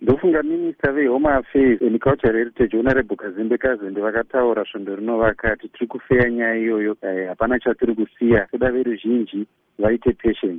ndofunga minista vehome affairs and cultural heritage honorable kazembe kazembe vakataura svondo rino vakati tiri kufeya nyaya iyoyo eh, hapana chatiri kusiya. Toda veruzhinji vaite patience.